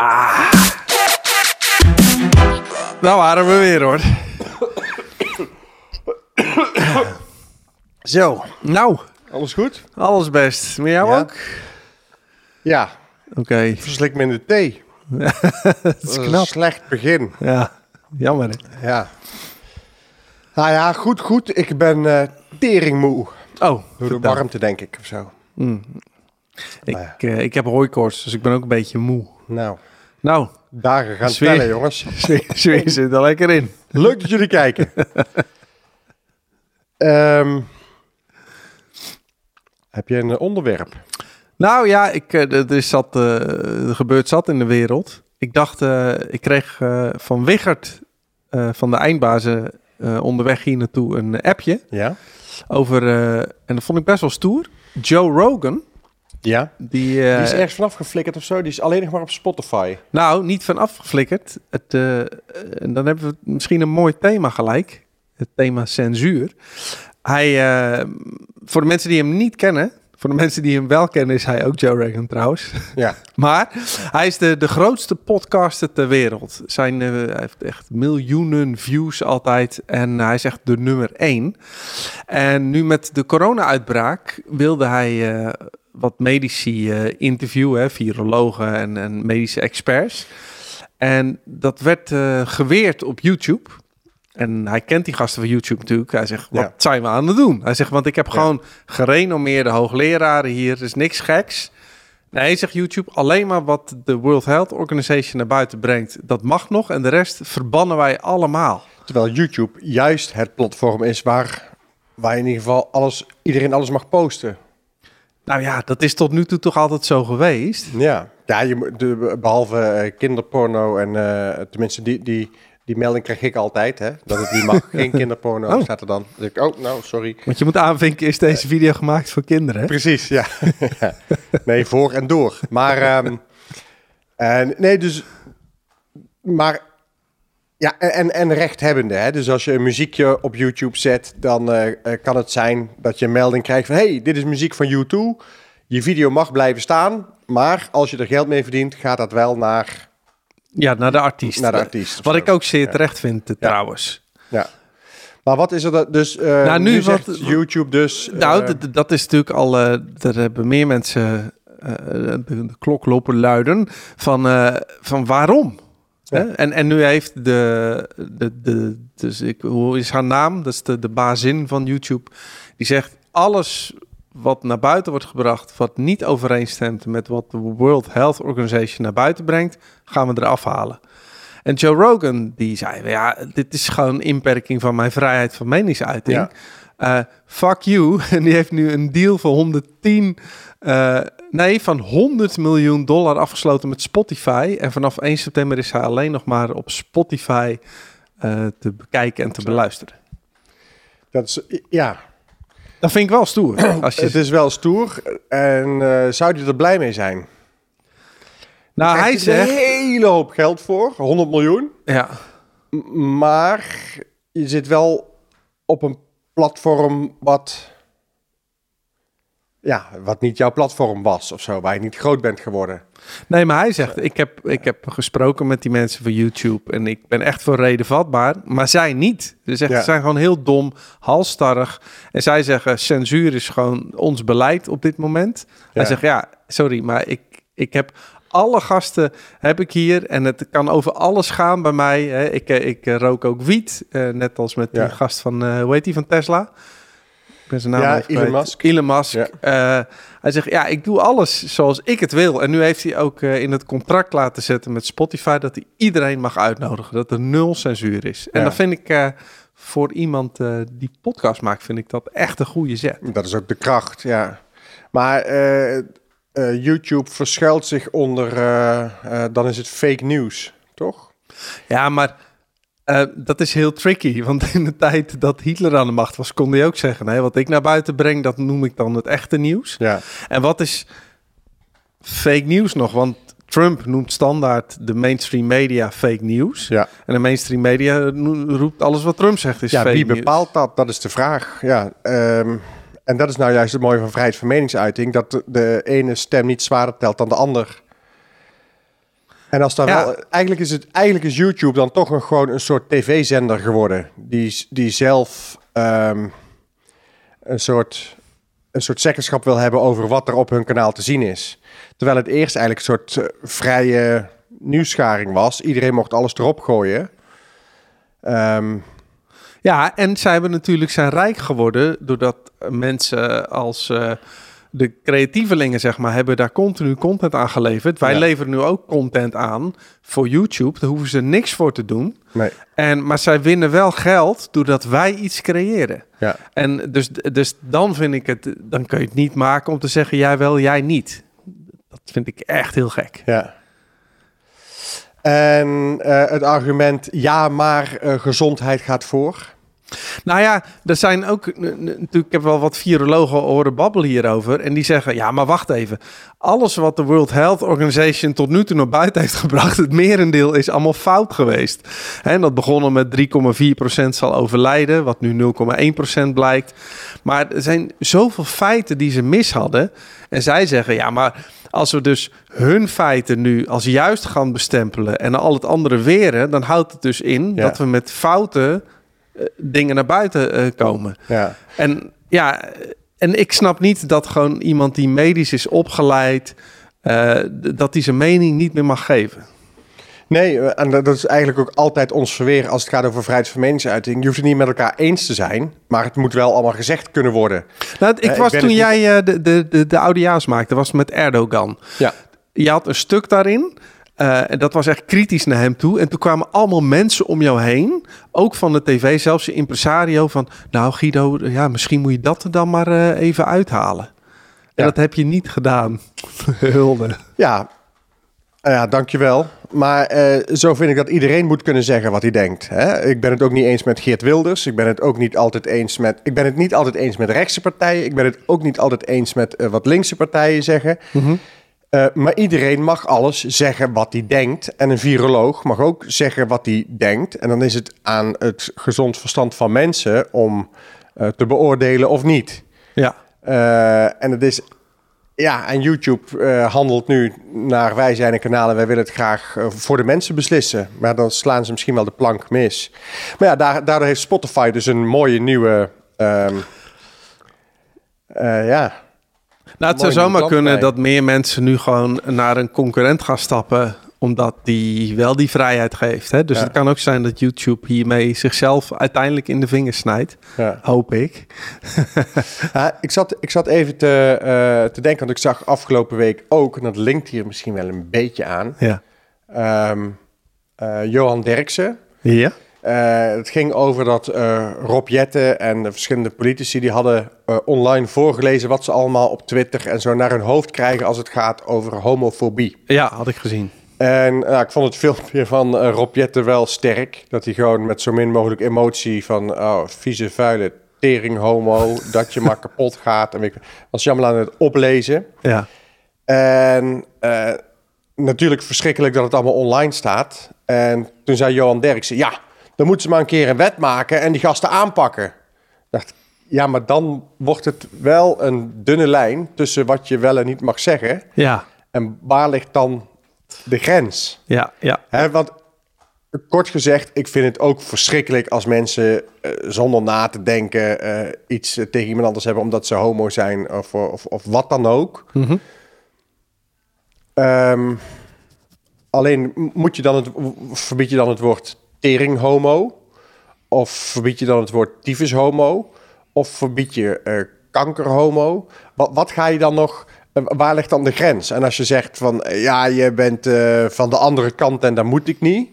Ah. Nou waren we weer hoor. Zo, nou, Alles goed? alles best. Met jou Ja. ook? Ja, Oké, verslik me in de thee. dat is een knap. slecht begin. Ja, jammer hè. Ja. Nou ja, goed, goed. Ik ben eh teringmoe. Oh, Door de warmte, denk ik, of zo. Ik, Nou eh, ik heb hooikoorts, dus ik ben ook een beetje moe. Nou, Nou, dagen gaan Sfeer. tellen, jongens. sfeer zit er lekker in. Leuk dat jullie kijken. Ehm, heb je een onderwerp? Nou ja, ik, eh, er, is zat, eh, er gebeurt zat in de wereld. Ik dacht, eh, ik kreeg van Wiggert van de eindbazen onderweg hier naartoe een appje Ja? over, en dat vond ik best wel stoer. Joe Rogan, Ja? die, eh, Die is ergens vanaf geflikkerd of zo. Die is alleen nog maar op Spotify. nou niet van afgeflikkerd. Het, eh, eh, dan hebben we misschien een mooi thema gelijk. Het thema censuur. Hij, voor de mensen die hem niet kennen, voor de mensen die hem wel kennen, is hij ook Joe Rogan trouwens. Ja. Maar hij is de, de grootste podcaster ter wereld. Zijn, eh, hij heeft echt miljoenen views altijd. En hij is echt de nummer één. En nu met de corona-uitbraak wilde hij eh, wat medici eh, interviewen, hè, virologen en, en medische experts. En dat werd geweerd op YouTube. En hij kent die gasten van YouTube natuurlijk. Hij zegt, wat Ja. zijn we aan het doen? Hij zegt, want ik heb Ja. gewoon gerenommeerde hoogleraren hier. Er is niks geks. Nee, zegt YouTube, alleen maar wat de World Health Organization naar buiten brengt, dat mag nog. En de rest verbannen wij allemaal. Terwijl YouTube juist het platform is waar, waar in ieder geval alles, iedereen alles mag posten. Nou ja, dat is tot nu toe toch altijd zo geweest. Ja, ja je, de, behalve eh, kinderporno en eh, tenminste die, die, die melding krijg ik altijd, hè, dat het niet mag. Geen kinderporno Oh. staat er dan. Ik, oh, nou, sorry. Want je moet aanvinken, is deze video gemaakt voor kinderen? hè? Precies, ja. nee, voor en door. Maar, ehm, en, nee, dus, maar, ja, en, en rechthebbende, hè. Dus als je een muziekje op YouTube zet, dan eh, eh, kan het zijn dat je een melding krijgt van, hey, dit is muziek van U2. Je video mag blijven staan, maar als je er geld mee verdient, gaat dat wel naar, Ja, naar de artiest. naar de artiest. Wat ik ook zeer Ja. terecht vind, eh, trouwens. Ja. Maar wat is er dat, dus, eh Nou, nu nu, wat- YouTube dus... Nou, eh, d- dat is natuurlijk al. eh er hebben meer mensen de, klok lopen luiden van, van waarom. Ja. Hè? En, en nu heeft de, de, de dus ik, hoe is haar naam? Dat is de, de bazin van YouTube. Die zegt alles wat naar buiten wordt gebracht, wat niet overeenstemt met wat de World Health Organization naar buiten brengt, gaan we eraf halen. En Joe Rogan die zei, ja, dit is gewoon een inperking van mijn vrijheid van meningsuiting. Ja. Eh, fuck you. En die heeft nu een deal van 110, eh, nee, van 100 miljoen dollar afgesloten met Spotify. En vanaf 1 september is hij alleen nog maar op Spotify eh, te bekijken en te beluisteren. dat is, ja, Dat vind ik wel stoer. Als het je, is wel stoer. En eh, zou hij er blij mee zijn? nou, hij er zegt, een hele hoop geld voor, 100 miljoen. ja, M- Maar je zit wel op een platform wat, ja, wat niet jouw platform was of zo, waar je niet groot bent geworden. Nee, maar hij zegt, ik heb, ik heb gesproken met die mensen van YouTube en ik ben echt voor reden vatbaar, maar zij niet. Ze zegt, Ja. ze zijn gewoon heel dom, halstarrig. En zij zeggen, censuur is gewoon ons beleid op dit moment. Hij zegt, ja, sorry, maar ik, ik heb alle gasten heb ik hier en het kan over alles gaan bij mij. Ik, eh, ik rook ook wiet, eh, net als met Ja. die gast van, eh hoe heet die, van Tesla? Ben zijn naam Ja, Elon. Musk. Elon Musk. Ja. Eh, hij zegt, ja, ik doe alles zoals ik het wil. En nu heeft hij ook eh, in het contract laten zetten met Spotify... dat hij iedereen mag uitnodigen. Dat er nul censuur is. En Ja. dat vind ik eh, voor iemand die podcast maakt... vind ik dat echt een goede zet. Dat is ook de kracht, ja. Maar YouTube verschuilt zich onder, dan is het fake news, toch? Ja, maar eh, dat is heel tricky. Want in de tijd dat Hitler aan de macht was... kon hij ook zeggen... Nee, wat ik naar buiten breng, dat noem ik dan het echte nieuws. Ja, En wat is fake nieuws nog? Want Trump noemt standaard de mainstream media fake nieuws. ja. En de mainstream media roept alles wat Trump zegt is ja fake wie bepaalt dat? Dat is de vraag. Ja, ehm, en dat is nou juist het mooie van vrijheid van meningsuiting, dat de ene stem niet zwaarder telt dan de ander. En als dan Ja. wel, eigenlijk is het eigenlijk is YouTube dan toch een, gewoon een soort tv-zender geworden. Die, die zelf ehm, een soort een soort zeggenschap wil hebben over wat er op hun kanaal te zien is. Terwijl het eerst eigenlijk een soort eh, vrije nieuwsgaring was. Iedereen mocht alles erop gooien. Ehm, Ja, en zij hebben natuurlijk zijn rijk geworden doordat mensen als eh, de creatievelingen, zeg maar, hebben daar continu content aan geleverd. Wij Ja. leveren nu ook content aan voor YouTube. Daar hoeven ze niks voor te doen. nee, En, maar zij winnen wel geld doordat wij iets creëren. ja. En dus, dus dan vind ik het, dan kun je het niet maken om te zeggen jij wel, jij niet. Dat vind ik echt heel gek. Ja. En eh, het argument, ja, maar eh, gezondheid gaat voor. Nou ja, er zijn ook natuurlijk, ik heb wel wat virologen horen babbelen hierover. En die zeggen, ja, maar wacht even. Alles wat de World Health Organization tot nu toe naar buiten heeft gebracht, het merendeel is allemaal fout geweest. En dat begonnen met 3,4% zal overlijden, wat nu 0,1% blijkt. Maar er zijn zoveel feiten die ze mis hadden. En zij zeggen, ja, maar als we dus hun feiten nu als juist gaan bestempelen en al het andere weren, dan houdt het dus in Ja. dat we met fouten dingen naar buiten eh, komen. Ja. En ja, en ik snap niet dat gewoon iemand die medisch is opgeleid, eh, dat hij zijn mening niet meer mag geven. Nee, eh, en dat is eigenlijk ook altijd ons verweer als het gaat over vrijheid van meningsuiting. Je hoeft het niet met elkaar eens te zijn, maar het moet wel allemaal gezegd kunnen worden. Nou, ik Eh, ik was toen jij eh, de, de, de, de Audia's maakte, was met Erdogan. Ja. Je had een stuk daarin. Eh, en dat was echt kritisch naar hem toe. En toen kwamen allemaal mensen om jou heen. Ook van de tv, zelfs je impresario. Van, nou Guido, ja, misschien moet je dat er dan maar eh, even uithalen. En Ja. dat heb je niet gedaan. Hulde. Ja, eh, ja dankjewel. Maar eh, zo vind ik dat iedereen moet kunnen zeggen wat hij denkt. Hè? Ik ben het ook niet eens met Geert Wilders. Ik ben het ook niet altijd eens met. Ik ben het niet altijd eens met rechtse partijen. Ik ben het ook niet altijd eens met eh, wat linkse partijen zeggen. Eh, maar iedereen mag alles zeggen wat hij denkt. En een viroloog mag ook zeggen wat hij denkt. En dan is het aan het gezond verstand van mensen om eh, te beoordelen of niet. Ja. Eh, en het is. Ja, en YouTube handelt nu naar wij zijn een kanaal en wij willen het graag voor de mensen beslissen. Maar dan slaan ze misschien wel de plank mis. Maar ja, daar, daardoor heeft Spotify dus een mooie nieuwe. ehm, eh, ja, Nou, het zou zomaar kunnen dat meer mensen nu gewoon naar een concurrent gaan stappen, omdat die wel die vrijheid geeft. Hè? Dus Ja. het kan ook zijn dat YouTube hiermee zichzelf uiteindelijk in de vingers snijdt. ja. Hoop ik. Ja, ik, zat, ik zat even te, eh, te denken, want ik zag afgelopen week ook, en dat linkt hier misschien wel een beetje aan, Ja. ehm, eh, Johan Derksen. Ja? Eh, het ging over dat eh Rob Jetten en de verschillende politici die hadden eh, online voorgelezen wat ze allemaal op Twitter en zo naar hun hoofd krijgen als het gaat over homofobie. Ja, had ik gezien. En ik vond het filmpje van Rob Jetten wel sterk. Dat hij gewoon met zo min mogelijk emotie van oh, vieze, vuile tering homo, dat je maar kapot gaat. En ik, was allemaal aan het oplezen. Ja. En natuurlijk verschrikkelijk dat het allemaal online staat. En toen zei Johan Derksen, ja, dan moeten ze maar een keer een wet maken en die gasten aanpakken. Ik dacht, ja, maar dan wordt het wel een dunne lijn tussen wat je wel en niet mag zeggen. Ja. En waar ligt dan de grens? Ja. Ja. Hè, want kort gezegd, ik vind het ook verschrikkelijk als mensen eh, zonder na te denken eh, iets eh, tegen iemand anders hebben omdat ze homo zijn of, of, of wat dan ook. Mhm. Ehm, alleen moet je dan het, verbied je dan het woord tering homo? Of verbied je dan het woord tyfus homo? Of verbied je eh kanker homo? Wat, wat ga je dan nog... eh, Waar ligt dan de grens? En als je zegt van eh, ja, je bent eh, van de andere kant en dat moet ik niet.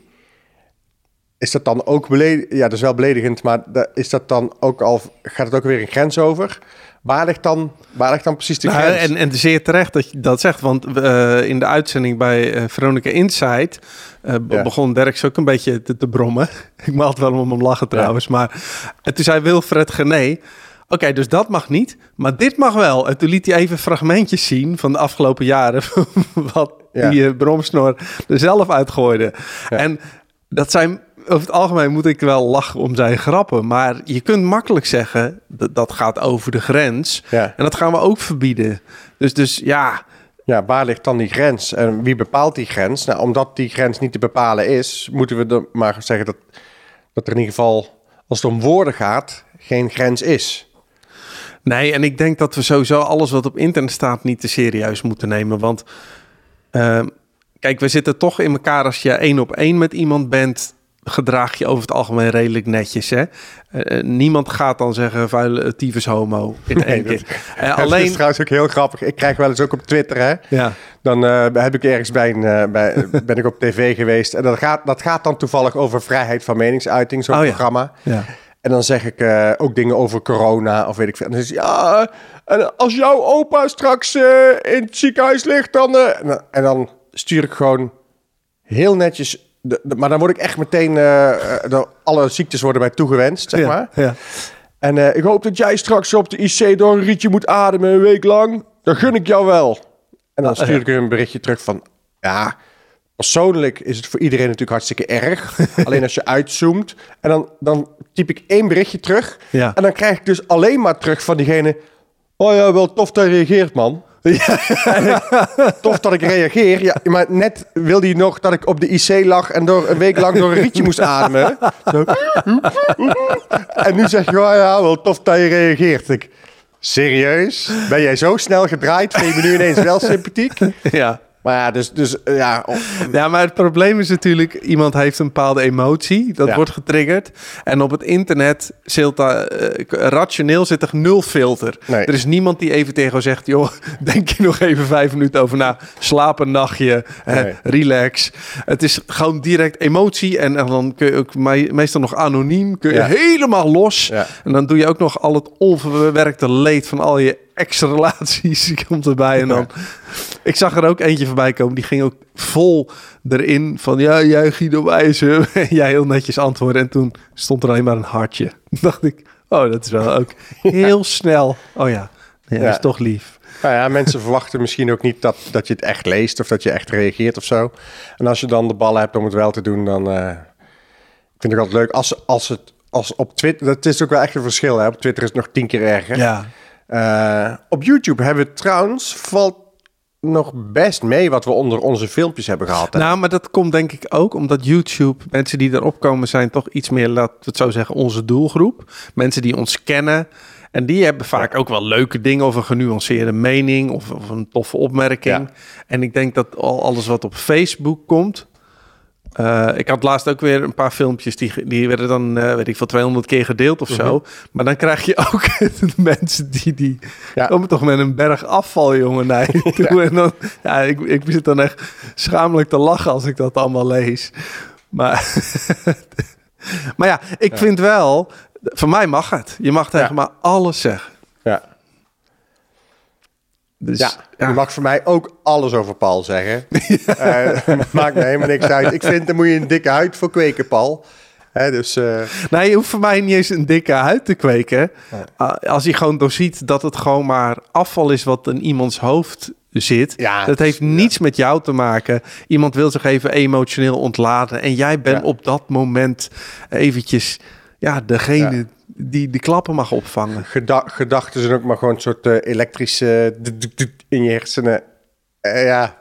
Is dat dan ook beledigend? Ja, dat is wel beledigend, maar is dat dan ook al, gaat het ook weer een grens over? Waar ligt dan, waar ligt dan precies de Nou, grens? en, en zeer terecht dat je dat zegt, want eh, in de uitzending bij eh, Veronica Insight be- Ja. begon Derks ook een beetje te, te brommen. Ik het wel om hem lachen trouwens, maar en toen zei Wilfred Gené, oké, dus dat mag niet, maar dit mag wel. En toen liet hij even fragmentjes zien van de afgelopen jaren, wat Ja. die uh, bromsnor er zelf uitgooide. En dat zijn over het algemeen moet ik wel lachen om zijn grappen. Maar je kunt makkelijk zeggen dat dat gaat over de grens. Ja. En dat gaan we ook verbieden. Dus, dus ja, ja, waar ligt dan die grens? En wie bepaalt die grens? Nou, omdat die grens niet te bepalen is, moeten we dan maar zeggen dat, dat er in ieder geval, als het om woorden gaat, geen grens is. Nee, en ik denk dat we sowieso alles wat op internet staat niet te serieus moeten nemen. Want ehm, kijk, we zitten toch in elkaar als je één op één met iemand bent gedraag je over het algemeen redelijk netjes. Hè? Uh, niemand gaat dan zeggen vuile tyfus homo in één keer. Uh, alleen... is trouwens ook heel grappig. Ik krijg wel eens ook op Twitter, hè? Ja. Dan uh, heb ik ergens bij, een, bij ben ik op tv geweest. En dat gaat, dat gaat dan toevallig over vrijheid van meningsuiting, zo'n oh, programma. Ja. En dan zeg ik ook dingen over corona of weet ik veel. En dan is ja, en als jouw opa straks in het ziekenhuis ligt, dan... en dan stuur ik gewoon heel netjes maar dan word ik echt meteen... Uh, alle ziektes worden mij toegewenst, zeg maar. Ja. En uh, ik hoop dat jij straks op de IC door een rietje moet ademen een week lang. Dan gun ik jou wel. En dan ah, stuur ik een berichtje terug van... Ja, persoonlijk is het voor iedereen natuurlijk hartstikke erg. alleen als je uitzoomt. En dan, dan typ ik één berichtje terug. Ja. En dan krijg ik dus alleen maar terug van diegene... Oh ja, wel tof dat je reageert, man. Ja. Tof dat ik reageer. Ja, maar net wilde hij nog dat ik op de IC lag en door een week lang door een rietje moest ademen. Zo. En nu zeg je, oh ja, wel tof dat je reageert. Ik, serieus? Ben jij zo snel gedraaid? Vind je me nu ineens wel sympathiek? Ja. Maar ja, dus, dus eh, ja. Ja, maar het probleem is natuurlijk, iemand heeft een bepaalde emotie, dat wordt getriggerd. En op het internet zit daar, uh, rationeel zit er nul filter. Er is niemand die even tegen jou zegt, joh, denk je nog even vijf minuten over na, slaap een nachtje, relax. Het is gewoon direct emotie en, dan kun je ook meestal nog anoniem, kun je helemaal los. En dan doe je ook nog al het onverwerkte leed van al je ex-relaties komt erbij. En dan, ik zag er ook eentje voorbij komen. Die ging ook vol erin van ja, jij Guido Wijzer. jij heel netjes antwoorden. En toen stond er alleen maar een hartje. dacht ik, oh, dat is wel ook heel snel. Oh ja, ja, dat is toch lief. Nou ja, mensen verwachten misschien ook niet dat, dat je het echt leest of dat je echt reageert of zo. En als je dan de ballen hebt om het wel te doen, dan uh, vind ik altijd leuk. Als, als het als op Twitter, dat is ook wel echt een verschil. Hè? Op Twitter is het nog tien keer erger. Ja. Uh, op YouTube hebben we trouwens, valt nog best mee wat we onder onze filmpjes hebben gehad. Hè? Nou, maar dat komt denk ik ook omdat YouTube, mensen die erop komen, zijn toch iets meer, we het zo zeggen, onze doelgroep. Mensen die ons kennen. En die hebben vaak ook wel leuke dingen of een genuanceerde mening of, of een toffe opmerking. En ik denk dat al alles wat op Facebook komt, uh, ik had laatst ook weer een paar filmpjes die, die werden dan, uh, weet ik veel, 200 keer gedeeld of zo. Mhm. Maar dan krijg je ook de mensen die, die ja. komen toch met een berg afval, jongen, naar je toe. Ja. En dan, ja, ik, ik zit dan echt schamelijk te lachen als ik dat allemaal lees. Maar, maar ja, ik ja. vind wel, voor mij mag het. Je mag tegen maar alles zeggen. Ja. Dus, ja, je mag voor mij ook alles over Paul zeggen. uh, maakt me helemaal niks uit. Ik vind, dan moet je een dikke huid voor kweken, Paul. Hè, dus, uh... Nee, je hoeft voor mij niet eens een dikke huid te kweken. Uh, als je gewoon doorziet dat het gewoon maar afval is wat in iemands hoofd zit. Ja, dat heeft niets met jou te maken. Iemand wil zich even emotioneel ontladen. En jij bent op dat moment eventjes ja, degene die de klappen mag opvangen. Geda gedachten zijn ook maar gewoon een soort uh, elektrische in je hersenen. Uh, ja.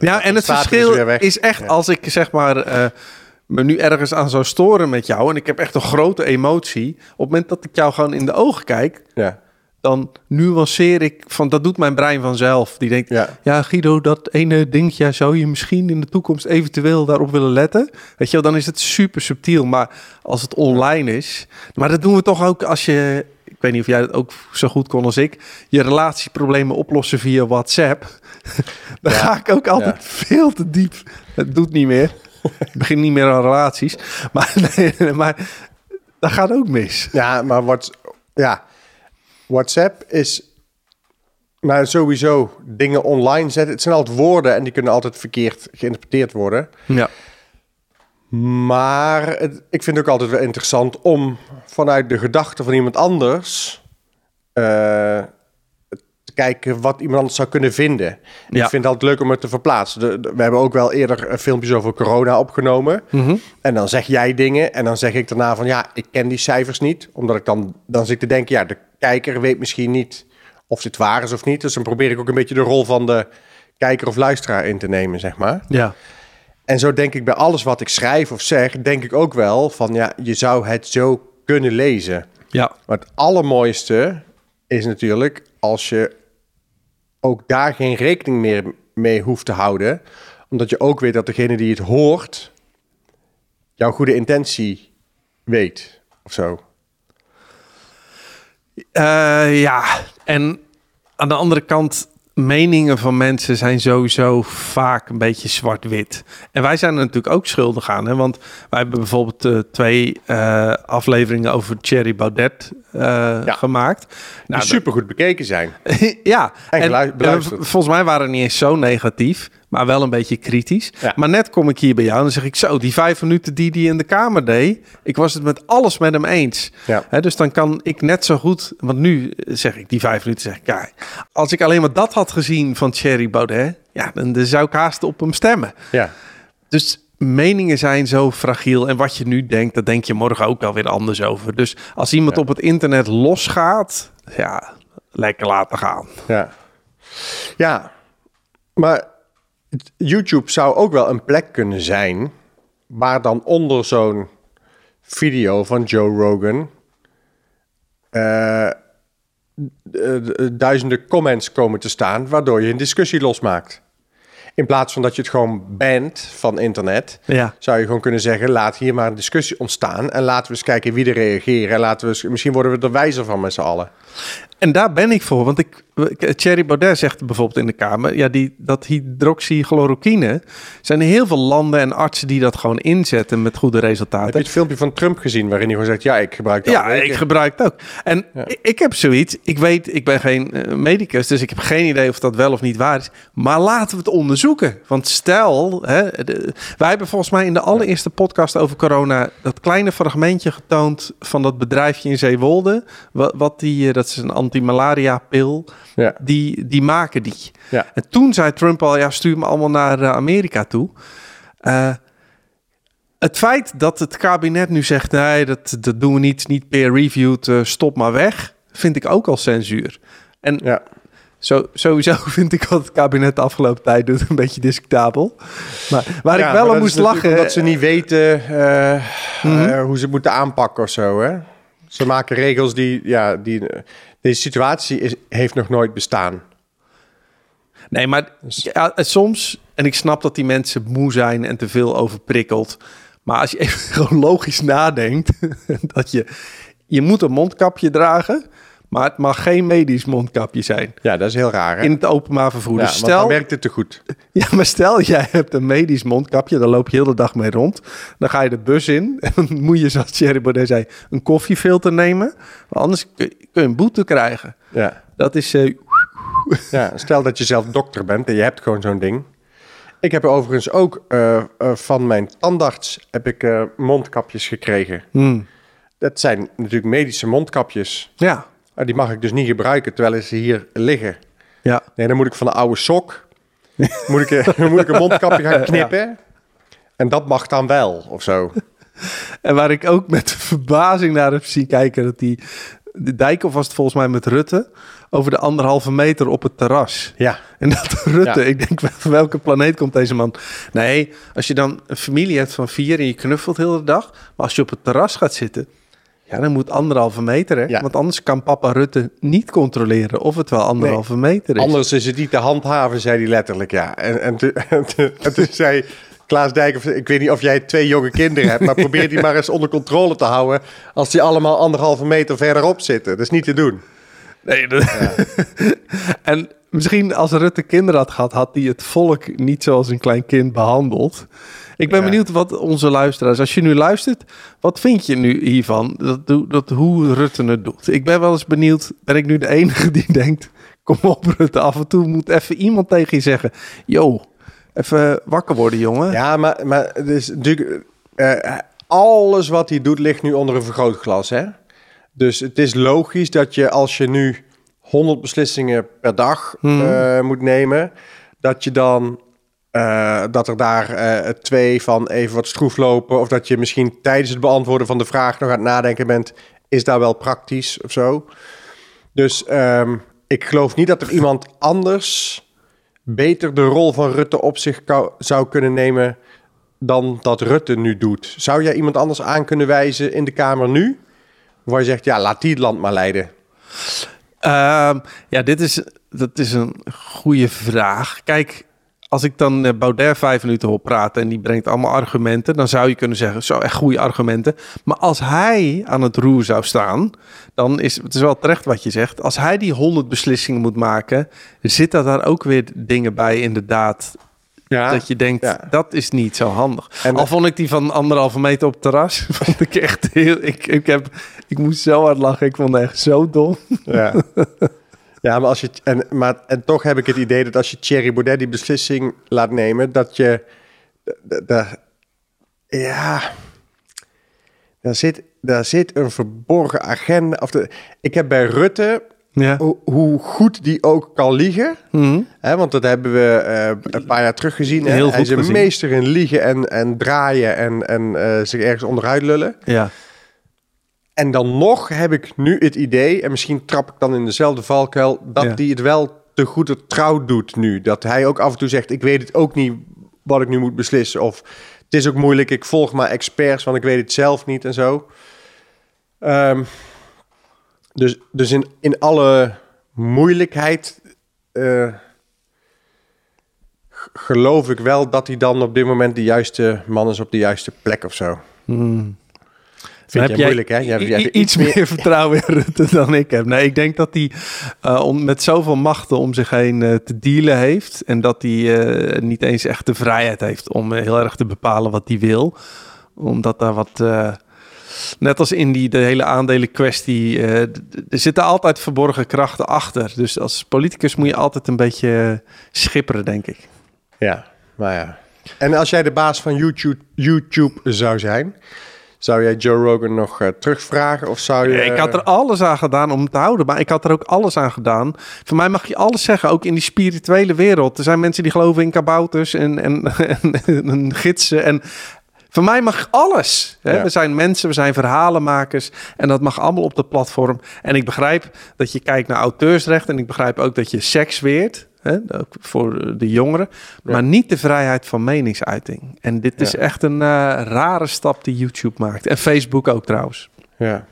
Ja, en het verschil is echt als ik zeg maar uh, me nu ergens aan zou storen met jou en ik heb echt een grote emotie. Op het moment dat ik jou gewoon in de ogen kijk, ja dan nuanceer ik van dat doet mijn brein vanzelf. Die denkt, ja, ja Guido, dat ene dingetje zou je misschien in de toekomst eventueel daarop willen letten. Weet je wel, dan is het super subtiel. Maar als het online is, maar dat doen we toch ook als je, ik weet niet of jij dat ook zo goed kon als ik, je relatieproblemen oplossen via WhatsApp. dan ga ik ook altijd veel te diep. Het doet niet meer. Ik begin niet meer aan relaties. Maar, nee, maar dat gaat ook mis. Ja, maar wat, ja WhatsApp is nou, sowieso dingen online zetten. Het zijn altijd woorden en die kunnen altijd verkeerd geïnterpreteerd worden. Ja. Maar het, ik vind het ook altijd wel interessant om vanuit de gedachte van iemand anders uh, te kijken wat iemand anders zou kunnen vinden. Ja. Ik vind het altijd leuk om het te verplaatsen. we hebben ook wel eerder eh, filmpjes over corona opgenomen. Mm En dan zeg jij dingen en dan zeg ik daarna van ja, ik ken die cijfers niet. Omdat ik dan, dan zit te denken, ja, de kijker weet misschien niet of dit waar is of niet. Dus dan probeer ik ook een beetje de rol van de kijker of luisteraar in te nemen, zeg maar. Ja. En zo denk ik bij alles wat ik schrijf of zeg, denk ik ook wel van ja, je zou het zo kunnen lezen. Ja. Maar het allermooiste is natuurlijk als je ook daar geen rekening meer mee hoeft te houden. Omdat je ook weet dat degene die het hoort, jouw goede intentie weet of zo. Eh, ja, en aan de andere kant, meningen van mensen zijn sowieso vaak een beetje zwart-wit. En wij zijn er natuurlijk ook schuldig aan, hè? want wij hebben bijvoorbeeld eh, twee eh, afleveringen over Thierry Baudet gemaakt. Die Nou, super goed bekeken zijn. ja, En volgens mij waren het niet eens zo negatief, maar wel een beetje kritisch. Ja. Maar net kom ik hier bij jou en dan zeg ik zo, die vijf minuten die hij in de kamer deed, ik was het met alles met hem eens. Ja. Dus dan kan ik net zo goed, want nu zeg ik die vijf minuten, zeg ik, ja, als ik alleen maar dat had gezien van Thierry Baudet, ja, dan, dan zou ik haast op hem stemmen. Ja. Dus meningen zijn zo fragiel. En wat je nu denkt, dat denk je morgen ook alweer anders over. Dus als iemand Ja. op het internet losgaat, ja, lekker laten gaan. Ja. Ja, maar YouTube zou ook wel een plek kunnen zijn waar dan onder zo'n video van Joe Rogan eh, d- d- duizenden comments komen te staan, waardoor je een discussie losmaakt. In plaats van dat je het gewoon bent van internet, Ja. zou je gewoon kunnen zeggen: laat hier maar een discussie ontstaan en laten we eens kijken wie er reageren. En laten we eens, misschien worden we er wijzer van met z'n allen. En daar ben ik voor. Want ik, Thierry Baudet zegt bijvoorbeeld in de Kamer... Ja, die, dat hydroxychloroquine... zijn er heel veel landen en artsen die dat gewoon inzetten... met goede Heb je resultaten. het filmpje van Trump gezien waarin hij gewoon zegt: ja, ik gebruik dat. Ja, ik gebruik het ook. En ik, ik heb zoiets. Ik weet, ik ben geen eh, medicus, dus ik heb geen idee of dat wel of niet waar is. Maar laten we het onderzoeken. Want stel, hè, de- wij hebben volgens mij in de allereerste podcast over corona dat kleine fragmentje getoond van dat bedrijfje in Zeewolde. Wat, wat die, eh, dat is een anti-malaria pil. Ja. Die, die maken die. Ja. En toen zei Trump al, ja, stuur me allemaal naar eh, Amerika toe. Eh, het feit dat het kabinet nu zegt, nee, dat, dat doen we niet, niet peer-reviewed, eh, stop maar weg, vind ik ook al censuur. En Ja. zo, sowieso vind ik wat het kabinet de afgelopen tijd doet een beetje discutabel. Maar waar Ja, ik wel aan dat is moest lachen... Omdat ze niet weten Mhm. hoe ze het moeten aanpakken of zo. Hè? Ze maken regels die, ja, die. Deze situatie is, heeft nog nooit bestaan. Nee, maar Dus- ja, het soms, en ik snap dat die mensen moe zijn en te veel overprikkeld. Maar als je even gewoon logisch nadenkt, dat je, je moet een mondkapje dragen, maar het mag geen medisch mondkapje zijn Ja, dat is heel raar. Hè? in het openbaar vervoer. ja, dus want dan stel, werkt het te goed. ja, maar stel jij hebt een medisch mondkapje, daar loop je heel de dag mee rond. Dan ga je de bus in en dan moet je, zoals Thierry Baudet zei, een koffiefilter nemen. Want anders kun je, kun je een boete krijgen. Ja. Dat is... eh, Ja, stel dat je zelf dokter bent en je hebt gewoon zo'n ding. Ik heb overigens ook eh, eh, van mijn tandarts heb ik, mondkapjes gekregen. hmm, Dat zijn natuurlijk medische mondkapjes. ja, Maar die mag ik dus niet gebruiken terwijl ze hier liggen. ja. Nee, dan moet ik van de oude sok... moet, ik, eh, moet ik een mondkapje gaan knippen. En dat mag dan wel, of zo. En waar ik ook met verbazing naar heb zien kijken, dat die de Dijkhoff was het volgens mij met Rutte over de anderhalve meter op het terras. Ja, En dat Rutte, Ja. ik denk, van welke planeet komt deze man? Nee, als je dan een familie hebt van vier en je knuffelt heel de dag, maar als je op het terras gaat zitten, ja, dan moet anderhalve meter, hè? Ja. Want anders kan papa Rutte niet controleren of het wel anderhalve meter is. anders is het niet te handhaven, zei hij letterlijk, ja. En, en toen zei Klaas Dijk, ik weet niet of jij twee jonge kinderen hebt... maar probeer die maar eens onder controle te houden... als die allemaal anderhalve meter verderop zitten. Dat is niet te doen. Nee, dat- en misschien als Rutte kinderen had gehad, had hij het volk niet zoals een klein kind behandeld. Ik ben Ja. benieuwd wat onze luisteraars, als je nu luistert, wat vind je nu hiervan? Dat, dat, hoe Rutte het doet. Ik ben wel eens benieuwd, ben ik nu de enige die denkt, kom op Rutte, af en toe moet even iemand tegen je zeggen, yo, even wakker worden jongen. Ja, maar, maar natuurlijk... eh, alles wat hij doet ligt nu onder een vergrootglas, hè? Dus het is logisch dat je als je nu 100 beslissingen per dag eh, moet nemen, dat je dan eh, dat er daar eh, twee van even wat stroef lopen, of dat je misschien tijdens het beantwoorden van de vraag nog aan het nadenken bent, is daar wel praktisch of zo? Dus ehm, ik geloof niet dat er iemand anders beter de rol van Rutte op zich zou kunnen nemen dan dat Rutte nu doet. Zou jij iemand anders aan kunnen wijzen in de Kamer nu? Waar je zegt, ja, laat die het land maar leiden. Ehm, ja, dit is, dat is een goede vraag. Kijk, als ik dan eh, Baudet vijf minuten hoor praten en die brengt allemaal argumenten, dan zou je kunnen zeggen, zo echt goede argumenten. Maar als hij aan het roer zou staan, dan is het is wel terecht wat je zegt. Als hij die honderd beslissingen moet maken, zitten daar ook weer dingen bij, inderdaad. Ja, dat je denkt, ja. dat is niet zo handig. En- Al vond ik die van anderhalve meter op het terras, vond ik echt heel... Ik, ik, heb, ik moest zo hard lachen, ik vond het echt zo dom. Ja. Ja, maar, als je, en, maar en toch heb ik het idee dat als je Thierry Baudet die beslissing laat nemen, dat je. d- d- ja. Daar zit, daar zit een verborgen agenda. Of de, ik heb bij Rutte, Ja. hoe, hoe goed die ook kan liegen. Mhm. Hè, want dat hebben we eh, een paar jaar terug gezien. Heel Hij goed is een gezien. meester in liegen en, en draaien en, en eh, zich ergens onderuit lullen. Ja. En dan nog heb ik nu het idee, en misschien trap ik dan in dezelfde valkuil, dat Ja. hij het wel te goede trouw doet nu. Dat hij ook af en toe zegt, ik weet het ook niet wat ik nu moet beslissen. Of het is ook moeilijk, ik volg maar experts, want ik weet het zelf niet en zo. Ehm, dus dus in, in alle moeilijkheid eh, geloof ik wel dat hij dan op dit moment de juiste man is op de juiste plek of zo. Hmm. Vind jij moeilijk, hè? Jij- hebt iets meer vertrouwen in Rutte dan ik heb. Nee, ik denk dat hij eh, om, met zoveel machten om zich heen eh, te dealen heeft. En dat hij niet eens echt de vrijheid heeft om heel erg te bepalen wat hij wil. Omdat daar wat... net als in die de hele aandelenkwestie, eh, er zitten altijd verborgen krachten achter. Dus als politicus moet je altijd een beetje schipperen, denk ik. Ja, maar ja. En als jij de baas van YouTube, YouTube zou zijn, zou jij Joe Rogan nog eh, terugvragen? Of zou je... Ik had er alles aan gedaan om het te houden, maar ik had er ook alles aan gedaan. Voor mij mag je alles zeggen, ook in die spirituele wereld. Er zijn mensen die geloven in kabouters en, en, en, en gidsen. En voor mij mag alles. Hè? Ja. We zijn mensen, we zijn verhalenmakers. En dat mag allemaal op dat platform. En ik begrijp dat je kijkt naar auteursrecht. En ik begrijp ook dat je seks weert. Hè? Ook voor de jongeren. Ja. Maar niet de vrijheid van meningsuiting. En dit is Ja. echt een eh, rare stap die YouTube maakt. En Facebook ook trouwens. Ja.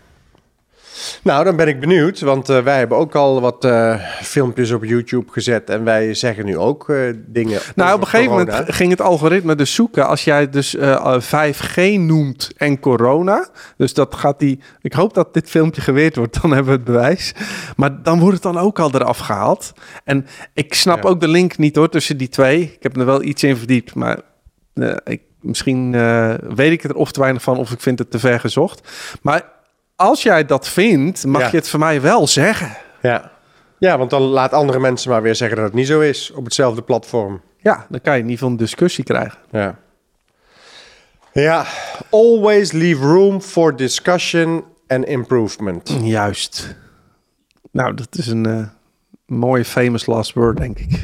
Nou, dan ben ik benieuwd, want eh, wij hebben ook al wat eh, filmpjes op YouTube gezet en wij zeggen nu ook eh, dingen. Nou, op een gegeven corona. moment ging het algoritme dus zoeken. Als jij dus eh, 5G noemt en corona. Dus dat gaat die. Ik hoop dat dit filmpje geweerd wordt, dan hebben we het bewijs. Maar dan wordt het dan ook al eraf gehaald. En ik snap Ja. ook de link niet hoor tussen die twee. Ik heb er wel iets in verdiept, maar ik, misschien weet ik er of te weinig van of ik vind het te ver gezocht. Maar als jij dat vindt, mag Ja. je het voor mij wel zeggen. Ja. ja, want dan laat andere mensen maar weer zeggen dat het niet zo is op hetzelfde platform. Ja, dan kan je in ieder geval een discussie krijgen. Ja. Ja, always leave room for discussion and improvement. Juist. Nou, dat is een eh, mooie famous last word, denk ik.